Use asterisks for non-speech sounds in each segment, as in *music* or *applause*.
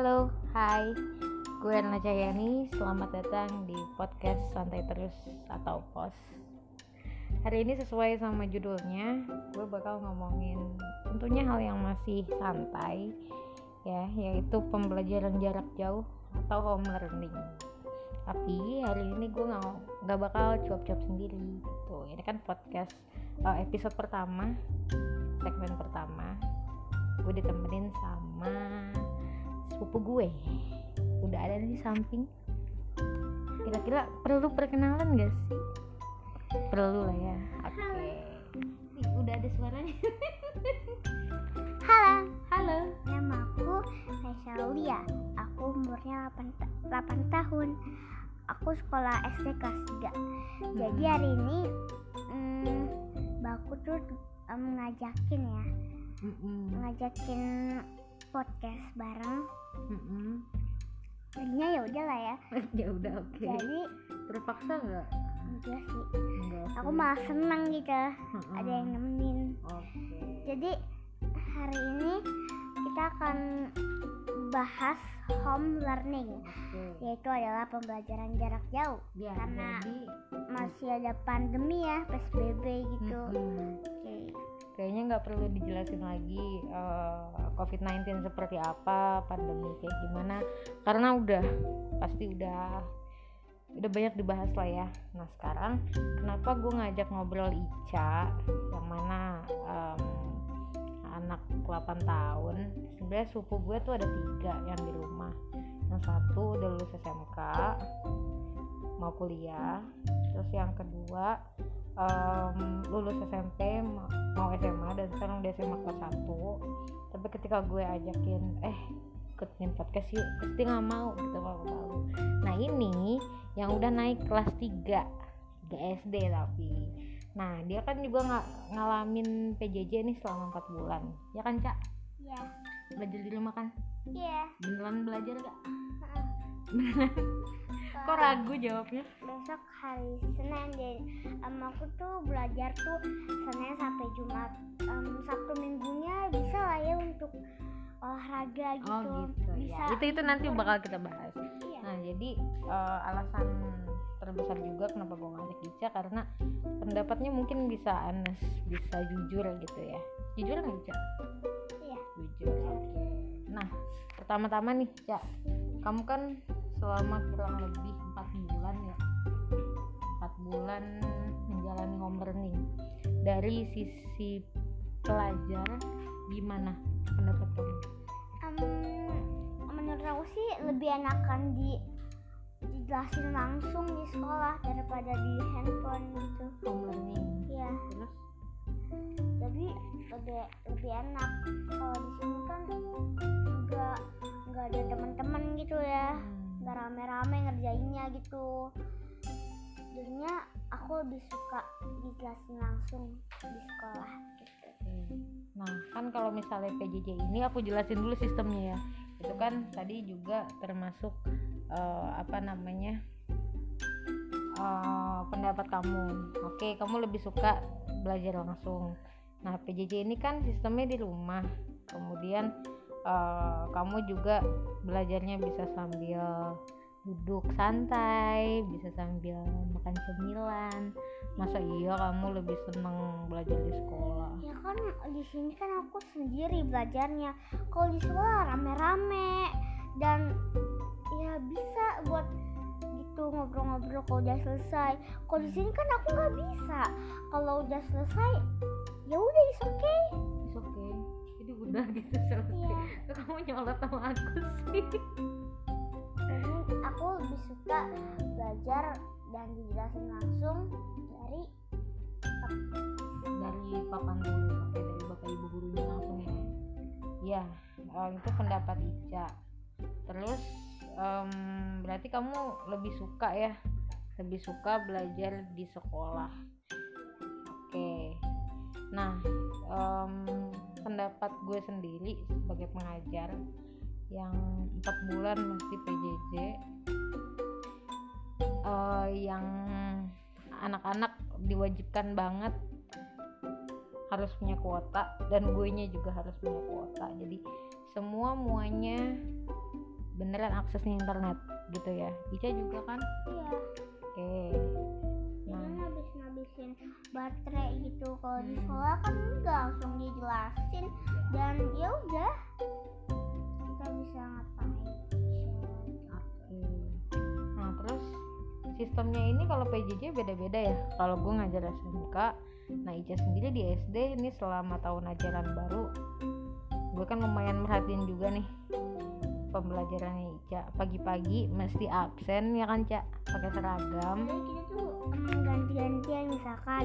Halo, hai, gue Erna Cahyani. Selamat datang di podcast Santai Terus atau POS. Hari ini sesuai sama judulnya, gue bakal ngomongin tentunya hal yang masih santai, ya, yaitu pembelajaran jarak jauh atau home learning. Tapi hari ini gue nggak nggak bakal cuap-cuap sendiri, gitu. Ini kan podcast uh, episode pertama, segmen pertama. Gue ditemenin sama sepupu gue. Udah ada di samping. Kira-kira perlu perkenalan gak sih? Perlu lah ya. Oke. Nih, udah ada suaranya. *laughs* Halo, halo. Nama aku Raisa Lia. Aku umurnya 8, ta- 8 tahun. Aku sekolah SD kelas 3. Jadi hari ini hmm, Baku tuh em, ngajakin ya, Mm-mm. ngajakin podcast bareng. Mm-mm. Jadinya ya udah lah ya. *laughs* ya udah oke Jadi terpaksa nggak enggak sih. Enggak Aku malah seneng gitu. Mm-mm. Ada yang nemenin. oke Jadi hari ini kita akan bahas home learning. oke yaitu adalah pembelajaran jarak jauh ya karena jadi masih ada pandemi ya PSBB gitu. mm-mm. Oke. Kayaknya nggak perlu dijelasin lagi eh, COVID-19 seperti apa, pandemi kayak gimana, karena udah pasti udah udah banyak dibahas lah ya. Nah sekarang kenapa gue ngajak ngobrol Ica, yang mana em, anak 8 tahun, sebenarnya sepupu gue tuh ada tiga yang di rumah. Yang satu udah lulus SMK, mau kuliah, terus yang kedua em, lulus SMP ma- mau SMA dan sekarang udah SMA kelas 1 tapi ketika gue ajakin eh ikutin podcast yuk dia nggak mau gitu kalau mau. Nah ini yang udah naik kelas 3 3 SD tapi. Nah dia kan juga nggak ngalamin PJJ nih selama 4 bulan. Ya kan Cak? Iya. belajar di rumah kan? Iya. beneran belajar gak Heeh. *laughs* kok ragu jawabnya Besok hari Senin deh. Em, aku tuh belajar tuh Senin sampai Jumat. Em, Sabtu minggunya bisa lah ya untuk olahraga gitu. oh gitu bisa. ya itu itu nanti bakal kita bahas Iya. Nah, jadi eh, alasan terbesar juga kenapa gue ngajak Ica karena pendapatnya mungkin bisa anes, bisa jujur gitu ya. Jujur nggak Ica? Iya. Jujur. Oke. Nah, pertama-tama nih, Ica, kamu kan selama kurang lebih empat bulan ya, empat bulan menjalani home learning. Dari sisi pelajar, gimana pendapat kamu? Em, menurut aku sih lebih enakan di dijelasin langsung di sekolah daripada di handphone gitu. Home learning. Iya. Terus? jadi lebih lebih enak kalau di sini kan nggak nggak ada teman-teman gitu ya hmm, nggak rame-rame ngerjainnya gitu jadinya aku lebih suka dijelasin langsung di sekolah gitu. Nah, kan kalau misalnya PJJ ini aku jelasin dulu sistemnya ya. Itu kan tadi juga termasuk eh, apa namanya? eh, pendapat kamu. Oke, kamu lebih suka belajar langsung. Nah, PJJ ini kan sistemnya di rumah. Kemudian eh, kamu juga belajarnya bisa sambil duduk santai, bisa sambil makan cemilan. Masa iya kamu lebih seneng belajar di sekolah? ya kan di sini kan aku sendiri belajarnya kalau di sekolah rame-rame dan ya bisa buat gitu ngobrol-ngobrol kalau udah selesai kalau di sini kan aku nggak bisa kalau udah selesai ya udah It's okay. Udah gitu *laughs* selesai. Iya. Kok kamu nyolot sama aku sih? aku lebih suka belajar dan dijelasin langsung dari Dari papan dulu, oke dari bapak ibu gurunya langsung ya. Ya, itu pendapat Ica. Terus em, berarti kamu lebih suka ya, lebih suka belajar di sekolah. Oke. Nah, em, pendapat gue sendiri sebagai pengajar yang empat bulan masih PJJ eh, yang anak-anak diwajibkan banget harus punya kuota dan gue nya juga harus punya kuota. Jadi semua muanya beneran aksesnya internet gitu ya. Ica juga kan? Iya. Oke. habis ngabisin baterai gitu. Kalau di sekolah kan nggak langsung dijelasin. Dan ya udah kita bisa ngapain? Nah terus sistemnya ini kalau PJJ beda-beda ya. Kalau gue ngajar SMK nah Ica sendiri di SD ini selama tahun ajaran baru. Gue kan lumayan merhatiin juga nih pembelajarannya Ica pagi-pagi mesti absen ya kan Cak pakai seragam. Jadi kita tuh emang ganti-gantian misalkan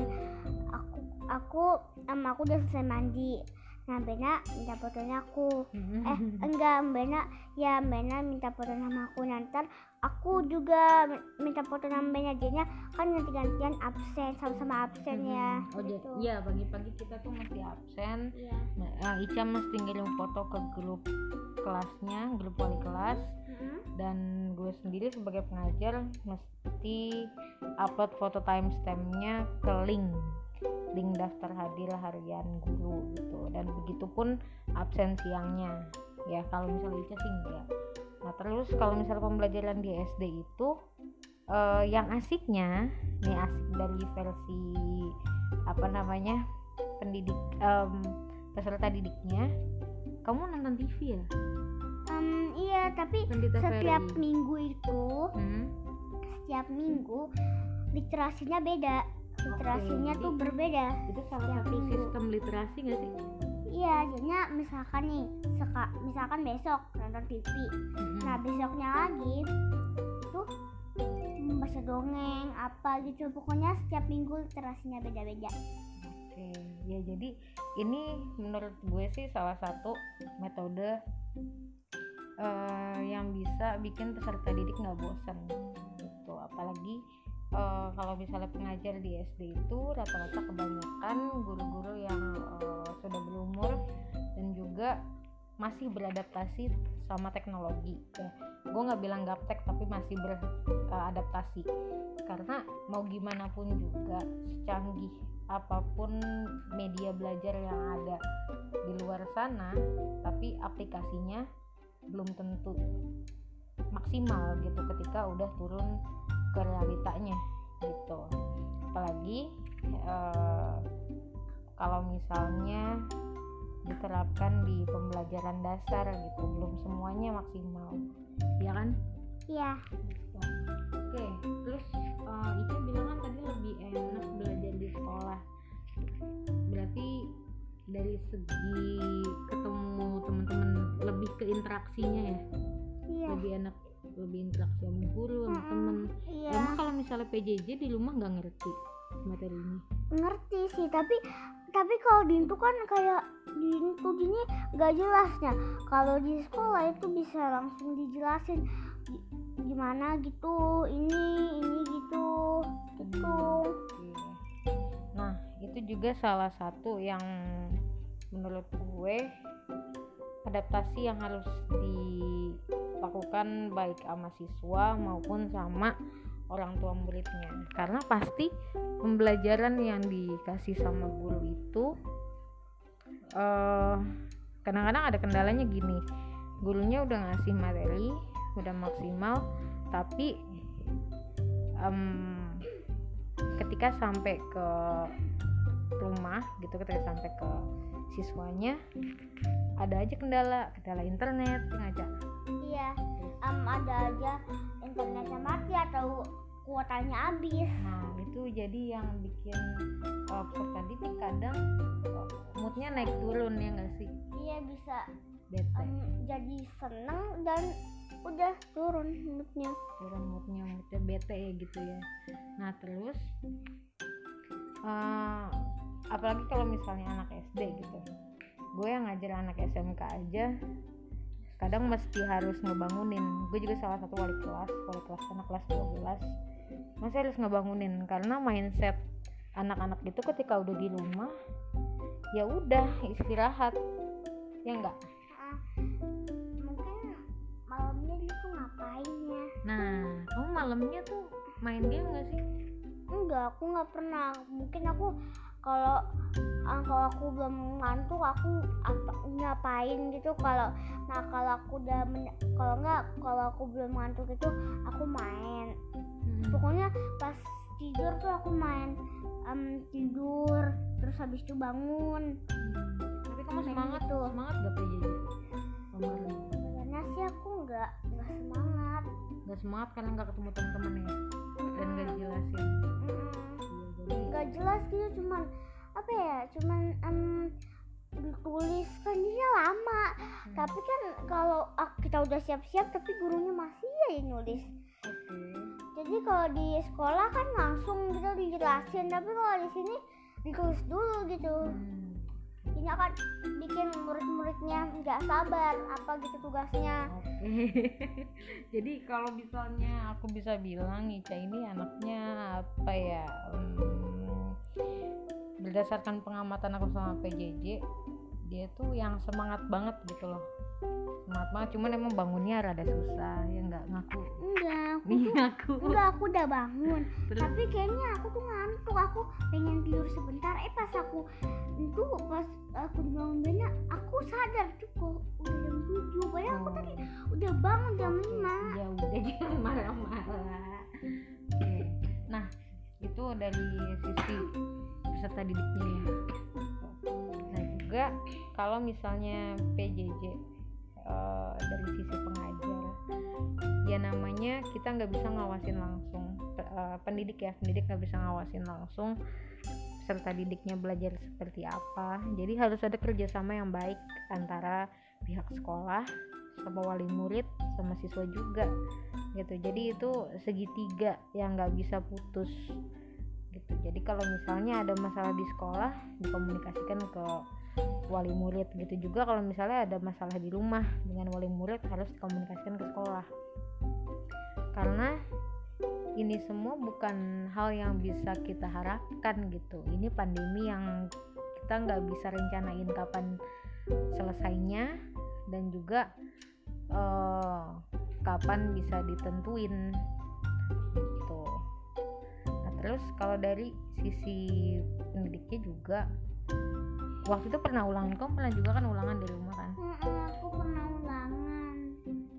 aku aku em aku udah selesai mandi. Nah Bena minta fotonya aku. Eh enggak Bena ya Bena minta foto sama aku. Nanti aku juga mi- minta foto sama Bena jadinya kan ganti-gantian absen sama-sama absen ya oh ja- gitu. iya pagi-pagi kita tuh mesti absen. Iya. Nah, Ica mesti ngirim foto ke grup kelasnya grup wali kelas Dan gue sendiri sebagai pengajar mesti upload foto timestampnya ke link. Link daftar hadir harian guru gitu. Dan begitupun absen siangnya. Ya kalau misalnya Ica sih enggak. Nah terus kalau misalnya pembelajaran di SD itu eh, yang asiknya nih asik dari versi apa namanya pendidik em, peserta didiknya kamu nonton TV ya Em, iya tapi Pendeta setiap Ferry. minggu itu Hmm? setiap minggu literasinya beda. Literasinya jadi- tuh berbeda. Itu salah Setiap satu minggu. sistem literasi nggak sih? Iya jadinya misalkan nih seka, misalkan besok nonton TV nah besoknya lagi itu membaca dongeng apa gitu. Pokoknya setiap minggu literasinya beda-beda. Oke, ya jadi ini menurut gue sih salah satu metode eh, yang bisa bikin peserta didik nggak bosan gitu. Apalagi eh, kalau misalnya pengajar di SD itu rata-rata kebanyakan guru-guru yang eh, sudah berumur dan juga masih beradaptasi sama teknologi. Ya, gue nggak bilang gaptek tapi masih beradaptasi karena mau gimana pun juga secanggih apa pun media belajar yang ada di luar sana tapi aplikasinya belum tentu maksimal gitu ketika udah turun ke realitanya gitu. Apalagi eh, kalau misalnya diterapkan di pembelajaran dasar gitu belum semuanya maksimal. Ya kan? Iya. Oke, terus eh, Ica bilang kan tadi lebih enak belajar di sekolah. Berarti dari segi ketemu teman-teman lebih ke interaksinya ya, iya lebih enak lebih interaksi sama guru sama temen. iya Emang kalau misalnya PJJ di rumah nggak ngerti materi ini? ngerti sih tapi tapi kalau di itu kan kayak di itu gini gak jelasnya kalau di sekolah itu bisa langsung dijelasin gi- gimana gitu ini ini gitu gitu. Nah, itu juga salah satu yang menurut gue adaptasi yang harus dilakukan baik sama siswa maupun sama orang tua muridnya. Karena pasti pembelajaran yang dikasih sama guru itu eh kadang-kadang ada kendalanya gini. Gurunya udah ngasih materi, udah maksimal, tapi em, ketika sampai ke rumah gitu ketika sampai ke siswanya ada aja kendala kendala internet Cak? iya em, ada aja internetnya mati atau kuotanya habis. Nah itu jadi yang bikin uh, peserta didik kadang uh, moodnya naik turun ya nggak sih? Iya bisa bete. em, jadi seneng dan udah turun moodnya. Turun moodnya moodnya bete ya gitu ya. Nah terus uh, apalagi kalau misalnya anak SD gitu gue yang ngajar anak SMK aja kadang mesti harus ngebangunin. Gue juga salah satu wali kelas wali kelas anak kelas 12 masih harus ngebangunin? Karena mindset anak-anak itu ketika udah di rumah ya udah istirahat. Ya enggak? Ah, mungkin malamnya dia tuh ngapain ya? Nah kamu malamnya tuh main game gak sih? Enggak aku nggak pernah. Mungkin aku kalau ah, kalau aku belum ngantuk aku apa ngapain gitu? Kalau nah kalau aku udah kalau enggak kalau aku belum ngantuk itu aku main. Mm-mm. pokoknya pas tidur tuh aku main em, tidur terus habis itu bangun. Tapi kamu Main semangat gitu. semangat gak PJJ kemarin sebenarnya sih aku nggak nggak semangat. Nggak semangat karena nggak ketemu teman-teman ya? Dan nggak dijelasin. Iya, nggak jelas gitu cuman apa ya cuman em, ditulis kan dia lama. Hmm, tapi kan kalau ah, kita udah siap-siap tapi gurunya masih aja nulis. Oke. Jadi kalau di sekolah kan langsung gitu dijelasin tapi kalau di sini ditulis dulu gitu. Hmm, ini akan bikin murid-muridnya nggak sabar apa gitu tugasnya. Oke. *laughs* Jadi kalau misalnya aku bisa bilang Ica ini anaknya apa ya hmm, berdasarkan pengamatan aku sama PJJ dia tuh yang semangat banget gitu loh. Semangat banget cuman emang bangunnya rada susah ya nggak ngaku. Enggak aku nih tuh ngaku. enggak aku udah bangun. Terus? Tapi kayaknya aku tuh ngantuk aku pengen tidur sebentar. Eh pas aku itu pas aku dibangunin aku sadar tuh kok udah jam 7 padahal aku tadi udah bangun jam 5 ya udah *laughs* jangan marah-marah. Nah itu dari sisi peserta didiknya ya. Nah juga kalau misalnya PJJ eh, dari sisi pengajar ya namanya kita nggak bisa ngawasin langsung. Eh, pendidik ya pendidik nggak bisa ngawasin langsung peserta didiknya belajar seperti apa. Jadi harus ada kerjasama yang baik antara pihak sekolah sama wali murid sama siswa juga gitu. Jadi itu segitiga yang nggak bisa putus gitu. Jadi kalau misalnya ada masalah di sekolah dikomunikasikan ke wali murid gitu. Juga kalau misalnya ada masalah di rumah dengan wali murid harus dikomunikasikan ke sekolah. Karena ini semua bukan hal yang bisa kita harapkan gitu. Ini pandemi yang kita nggak bisa rencanain kapan selesainya dan juga eh, kapan bisa ditentuin terus kalau dari sisi pendidiknya juga waktu itu pernah ulangan kamu pernah juga kan ulangan di rumah kan? Mm-mm, aku pernah ulangan.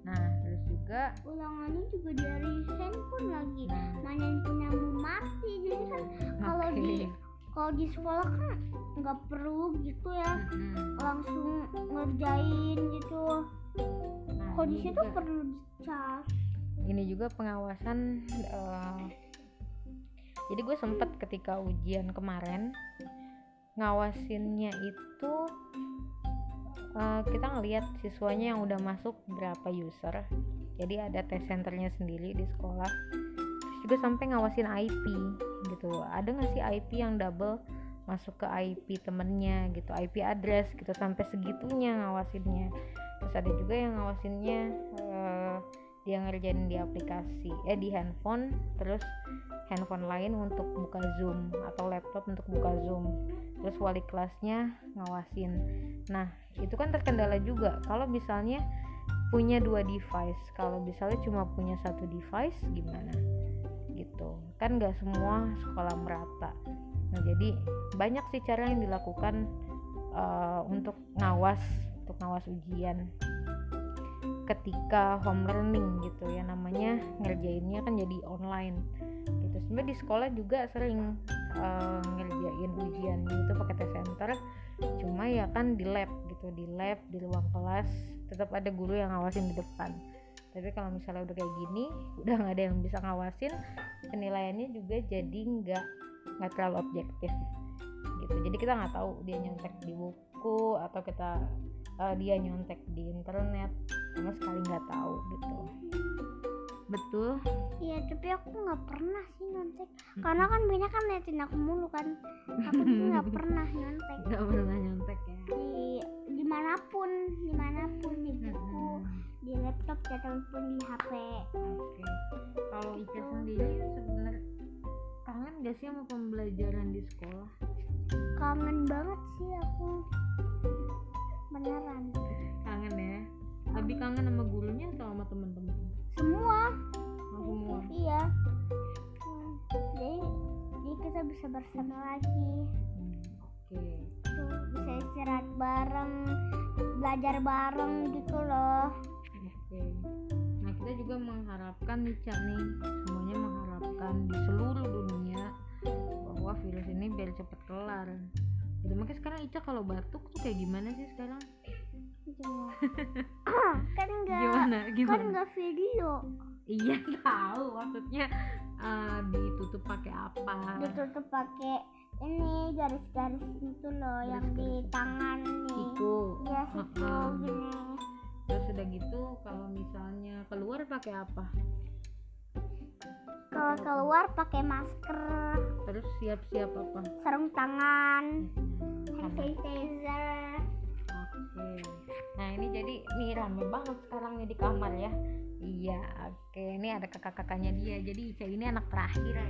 Nah terus juga ulangannya juga dari handphone lagi. Handphone yang mau mati jadi kan kalau di kalau di sekolah kan nggak perlu gitu ya. Mm-mm. langsung ngerjain gitu. Nah, kalau di situ perlu dicas ini juga pengawasan eh, jadi gue sempet ketika ujian kemarin ngawasinnya itu eh, kita ngelihat siswanya yang udah masuk berapa user. Jadi ada test centernya sendiri di sekolah. Terus juga sampai ngawasin IP gitu ada nggak sih IP yang double masuk ke IP temennya gitu IP address gitu sampai segitunya ngawasinnya. Terus ada juga yang ngawasinnya eh, dia ngerjain di aplikasi eh di handphone terus handphone lain untuk buka zoom atau laptop untuk buka zoom. Terus wali kelasnya ngawasin. Nah itu kan terkendala juga. Kalau misalnya punya dua device kalau misalnya cuma punya satu device gimana? Gitu. Kan nggak semua sekolah merata. Nah jadi banyak sih cara yang dilakukan eh, untuk ngawas untuk ngawas ujian ketika home learning gitu ya namanya ngerjainnya kan jadi online. Gitu. Sebenarnya di sekolah juga sering eh, ngerjain ujian itu pakai test center. Cuma ya kan di lab gitu di lab di ruang kelas tetap ada guru yang ngawasin di depan. Tapi kalau misalnya udah kayak gini *laughs* udah nggak ada yang bisa ngawasin penilaiannya juga jadi nggak nggak terlalu objektif. Gitu. Jadi kita nggak tahu dia nyontek di buku atau kita eh, dia nyontek di internet sama sekali nggak tahu gitu betul Iya, tapi aku nggak pernah sih nyontek. Karena kan banyak kan liatin aku mulu kan. Aku tuh nggak *laughs* pernah nyontek nggak pernah nyontek ya di di mana pun, di mana pun di buku, di laptop ataupun di HP. Oke. Kalau Ica sendiri sebenarnya kangen gak sih sama pembelajaran di sekolah? Kangen banget sih aku beneran. Kangen ya. Lebih kangen sama gurunya atau sama teman teman semua. Oh, semua. Iya. Hmm. jadi jadi kita bisa bersama lagi. Oke. Okay. Bisa istirahat bareng belajar bareng gitu loh. Oke. Okay. nah kita juga mengharapkan nih Cak nih. Semuanya mengharapkan di seluruh dunia bahwa virus ini biar cepat kelar. Gitu makanya sekarang Ica kalau batuk tuh kayak gimana sih sekarang? Kan *laughs* enggak Gimana? kan Gimana? enggak video Iya *laughs* tahu maksudnya eh, ditutup pakai apa? ditutup pakai ini garis-garis itu loh yang di tangan nih Siku. ya situ Heeh. gini Terus udah gitu kalau misalnya keluar pakai apa? Kalau keluar pakai masker Terus siap-siap apa? sarung tangan hand Sama. sanitizer Oke. Nah ini jadi nih rame banget sekarang nih di kamar ya. Iya. Oke. Ini ada kakak-kakaknya dia. Jadi Ica ini anak terakhir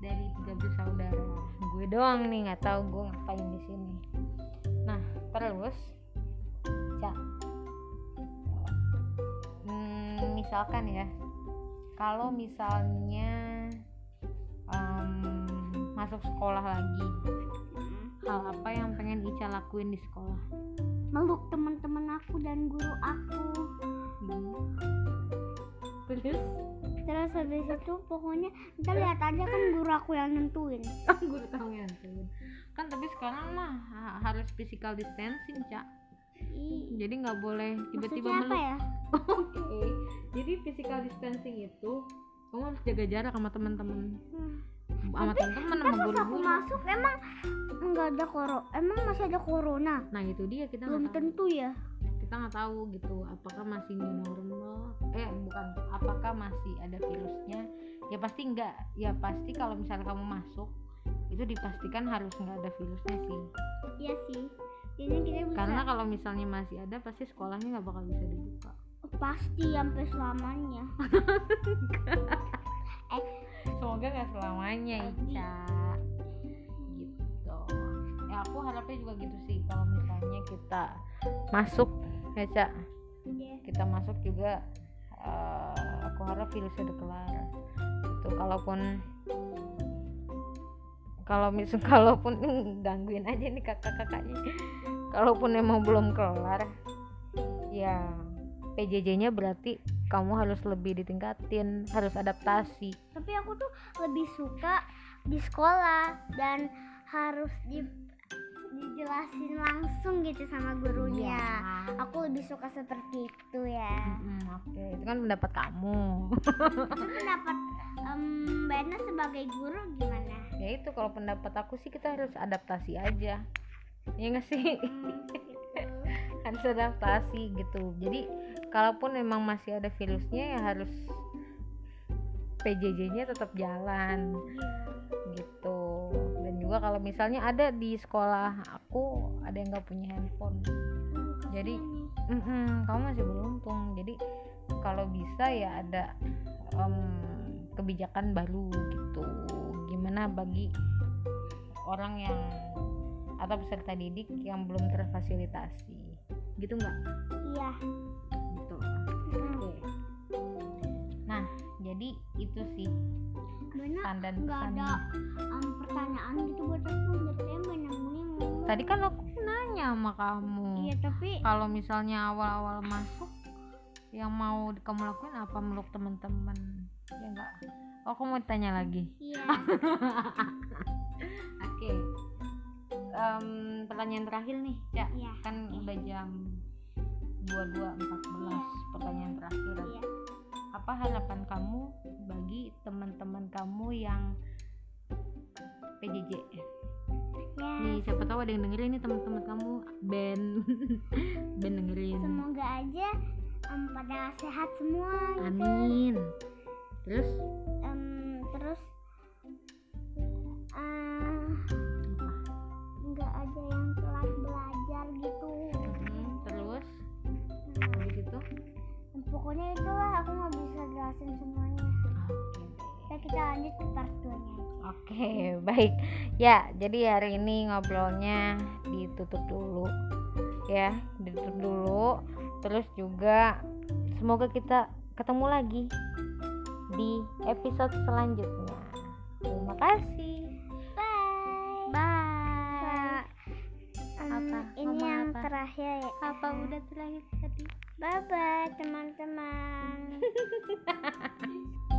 dari 13 saudara. Gue doang nih nggak tahu gue ngapain di sini. Nah terus Ica. Hmm, misalkan ya. Kalau misalnya em, masuk sekolah lagi, hal apa yang pengen Ica lakuin di sekolah? meluk teman-teman aku dan guru aku Terus terus habis itu pokoknya kita lihat aja kan guru aku yang nentuin *laughs* guru tahu ya Tun. Kan tapi sekarang mah ha- harus physical distancing, Cak. Jadi nggak boleh tiba-tiba meluk. ya *laughs* Oke. Jadi physical distancing itu kamu harus jaga jarak sama teman-teman. Hmm. Sama teman-teman sama pas aku masuk emang nggak ada koro emang masih ada corona Nah, itu dia kita belum tentu ya Kita nggak tahu gitu apakah masih new normal. Eh, bukan apakah masih ada virusnya. Ya pasti enggak. Ya pasti kalau misalnya kamu masuk itu dipastikan harus nggak ada virusnya sih. iya sih jadi kita bisa. Karena kalau misalnya masih ada pasti sekolahnya nggak bakal bisa dibuka. Pasti sampai selamanya. *laughs* Semoga nggak selamanya Ica. Gitu. Ya aku harapnya juga gitu sih kalau misalnya kita masuk ya Cak Iya. kita masuk juga eh, aku harap virusnya udah kelar. Itu kalaupun kalau misal *laughs* kalaupun gangguin aja nih kakak-kakaknya. Kalaupun emang belum kelar ya PJJ-nya berarti kamu harus lebih ditingkatin harus adaptasi. Tapi aku tuh lebih suka di sekolah dan harus di dijelasin langsung gitu sama gurunya. Iya. aku lebih suka seperti itu ya. Mm-mm, oke. Itu kan pendapat kamu. Itu pendapat em, Mbak Ena sebagai guru gimana? Ya itu kalau pendapat aku sih kita harus adaptasi aja. Ya nggak sih? Hmm, gitu. *laughs* harus adaptasi gitu. Jadi kalaupun memang masih ada virusnya ya harus PJJ-nya tetap jalan. Iya. gitu juga kalau misalnya ada di sekolah aku ada yang nggak punya handphone. Jadi, nih. Mm-mm, kamu masih beruntung. Jadi kalau bisa ya ada em, kebijakan baru gitu. Gimana bagi orang yang atau peserta didik yang belum terfasilitasi. Gitu nggak? Iya. Gitu. Oke. Nah jadi itu sih Dan nggak ada em, pertanyaan gitu buat aku. Jadi saya banyak bingung tadi kan aku nanya sama kamu. Iya tapi kalau misalnya awal-awal masuk yang mau kamu lakuin apa meluk teman-teman? Ya enggak oh aku mau tanya lagi. Iya. *laughs* Oke. Em, pertanyaan terakhir nih Cak. Iya. Kan udah jam 22.14 pertanyaan terakhir. Iya apa harapan kamu bagi teman-teman kamu yang PJJ ya nih siapa tahu ada yang dengerin nih teman-teman kamu. Ben. *laughs* Ben dengerin. Semoga aja em, pada sehat semua gitu. Amin. Terus? Em, terus eh, nggak ada yang telat belajar gitu. Hmm, terus? Habis itu pokoknya itulah aku nggak bisa jelasin semuanya ya kita lanjut ke part 2 nya Oke, *laughs* baik. Ya, jadi hari ini ngobrolnya ditutup dulu. Ya, ditutup dulu. Terus juga semoga kita ketemu lagi di episode selanjutnya. Terima kasih. Ini ngomong yang apa? terakhir ya. Apa udah terakhir tadi? Bye bye teman-teman *laughs*